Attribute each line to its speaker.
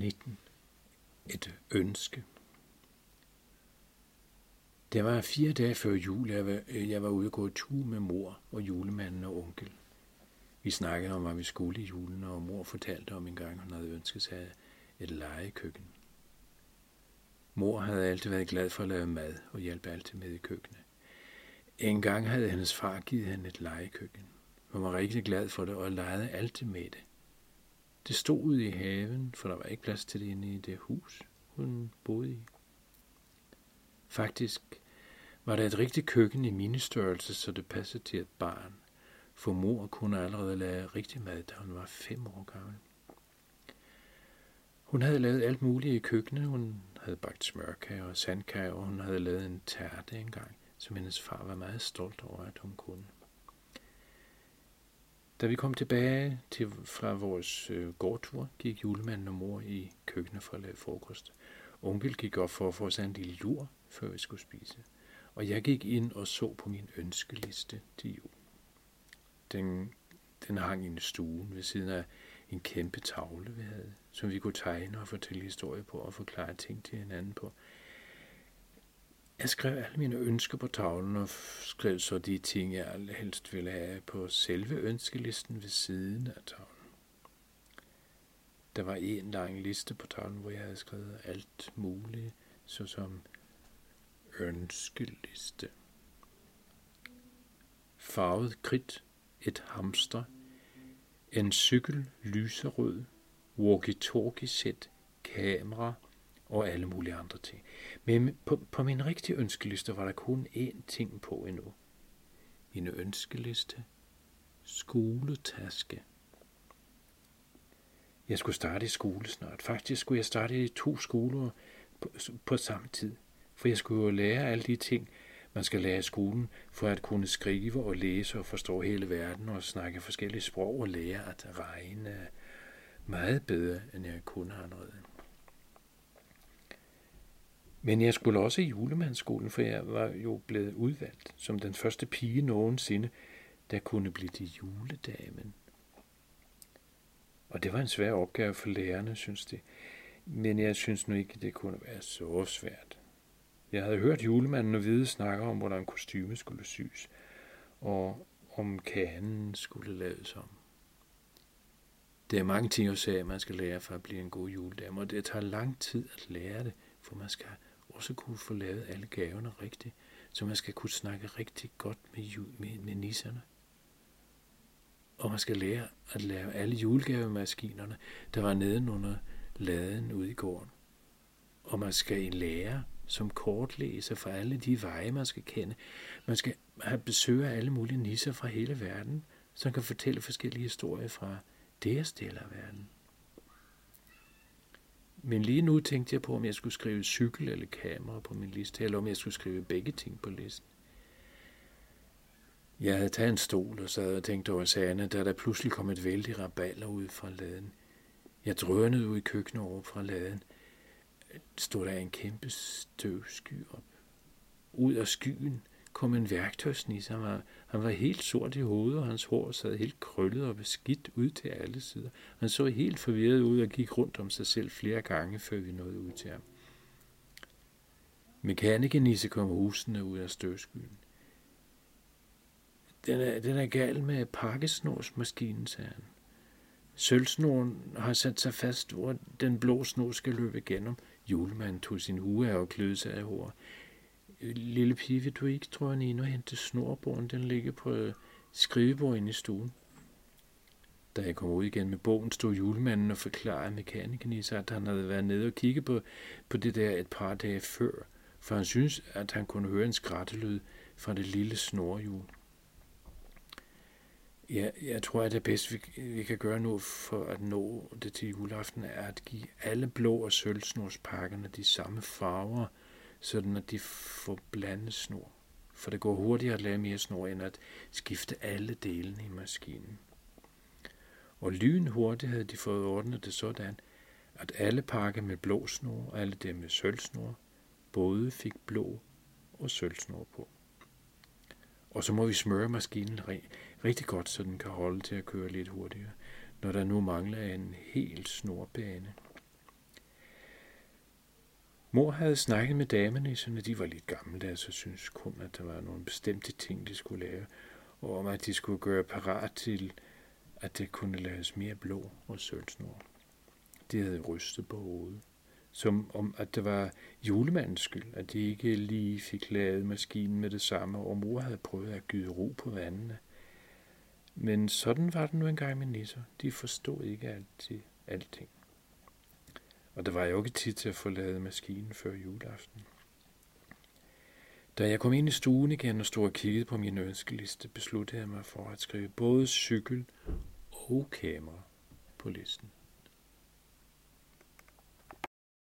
Speaker 1: 19. Et ønske. Det var fire dage før jul, jeg var, jeg var ude at gå tur med mor og julemanden og onkel. Vi snakkede om, hvad vi skulle i julen, og mor fortalte om en gang, hun havde ønsket sig et legekøkken. Mor havde altid været glad for at lave mad og hjælpe altid med i køkkenet. En gang havde hendes far givet hende et legekøkken. Hun var rigtig glad for det og legede altid med det. Det stod ude i haven, for der var ikke plads til det inde i det hus, hun boede i. Faktisk var der et rigtigt køkken i ministørrelse, så det passede til et barn, for mor kunne allerede lave rigtig mad, da hun var fem år gammel. Hun havde lavet alt muligt i køkkenet. Hun havde bagt smørkager og sandkager, og hun havde lavet en tærte engang, som hendes far var meget stolt over, at hun kunne. Da vi kom tilbage til, fra vores øh, gårdtur, gik julemanden og mor i køkkenet for at lave frokost. Onkel gik op for at få os en lille lur, før vi skulle spise. Og jeg gik ind og så på min ønskeliste til jul. Den, den hang i en stuen ved siden af en kæmpe tavle, vi havde, som vi kunne tegne og fortælle historier på og forklare ting til hinanden på. Jeg skrev alle mine ønsker på tavlen og skrev så de ting, jeg helst ville have på selve ønskelisten ved siden af tavlen. Der var en lang liste på tavlen, hvor jeg havde skrevet alt muligt, såsom ønskeliste. Farvet kridt, et hamster, en cykel lyserød, walkie-talkie-sæt, kamera og alle mulige andre ting. Men på, på min rigtige ønskeliste var der kun én ting på endnu. Min ønskeliste. Skoletaske. Jeg skulle starte i skole snart. Faktisk skulle jeg starte i to skoler på, på samme tid. For jeg skulle jo lære alle de ting, man skal lære i skolen, for at kunne skrive og læse og forstå hele verden og snakke forskellige sprog og lære at regne meget bedre, end jeg kunne allerede. Men jeg skulle også i julemandsskolen, for jeg var jo blevet udvalgt som den første pige nogensinde, der kunne blive til juledamen. Og det var en svær opgave for lærerne, synes det. Men jeg synes nu ikke, det kunne være så svært. Jeg havde hørt julemanden og hvide snakke om, hvordan kostyme skulle syes, og om kanen skulle laves om. Det er mange ting jeg sagde, man skal lære for at blive en god juledame, og det tager lang tid at lære det, for man skal også kunne få lavet alle gaverne rigtigt, så man skal kunne snakke rigtig godt med, med, med nisserne. Og man skal lære at lave alle julegavemaskinerne, der var nede under laden ude i gården. Og man skal lære som kortlæser for alle de veje, man skal kende. Man skal have besøg af alle mulige nisser fra hele verden, som kan fortælle forskellige historier fra deres del af verden. Men lige nu tænkte jeg på, om jeg skulle skrive cykel eller kamera på min liste, eller om jeg skulle skrive begge ting på listen. Jeg havde taget en stol og sad og tænkte over sagerne, da der pludselig kom et vældig raballer ud fra laden. Jeg drønede ud i køkkenet over fra laden. Stod der en kæmpe støvsky op. Ud af skyen kom en værktøjsnisse. Han var, han var helt sort i hovedet, og hans hår sad helt krøllet og beskidt ud til alle sider. Han så helt forvirret ud og gik rundt om sig selv flere gange, før vi nåede ud til ham. Mekanikernisse kom husende ud af støvskyen. Den er, den er gal med pakkesnorsmaskinen, sagde han. Sølvsnoren har sat sig fast, hvor den blå snor skal løbe igennem. Julemanden tog sin hue af og kløede sig af hår. Lille pige, vil du ikke, tror jeg, ind og hente snorbogen? Den ligger på øh, skrivebordet inde i stuen. Da jeg kom ud igen med bogen, stod julemanden og forklarede mekanikeren i sig, at han havde været nede og kigge på, på det der et par dage før, for han synes, at han kunne høre en skrattelyd fra det lille snorhjul. Ja, jeg tror, at det bedste, vi, vi kan gøre nu for at nå det til juleaften, er at give alle blå og sølvsnorspakkerne de samme farver, sådan at de får blandet snor. For det går hurtigere at lave mere snor, end at skifte alle delene i maskinen. Og lyn hurtigt havde de fået ordnet det sådan, at alle pakker med blå snor og alle dem med sølvsnor, både fik blå og sølvsnor på. Og så må vi smøre maskinen rigtig godt, så den kan holde til at køre lidt hurtigere, når der nu mangler en hel snorbane. Mor havde snakket med damerne, så de var lidt gamle, altså så synes kun, at der var nogle bestemte ting, de skulle lave, og om at de skulle gøre parat til, at det kunne laves mere blå og sølvsnor. De havde rystet på hovedet, som om at det var julemandens skyld, at de ikke lige fik lavet maskinen med det samme, og mor havde prøvet at gyde ro på vandene. Men sådan var det nu engang med nisser. De forstod ikke altid alting. Og der var jo ikke tid til at få lavet maskinen før juleaften. Da jeg kom ind i stuen igen og stod og kiggede på min ønskeliste, besluttede jeg mig for at skrive både cykel og kamera på listen.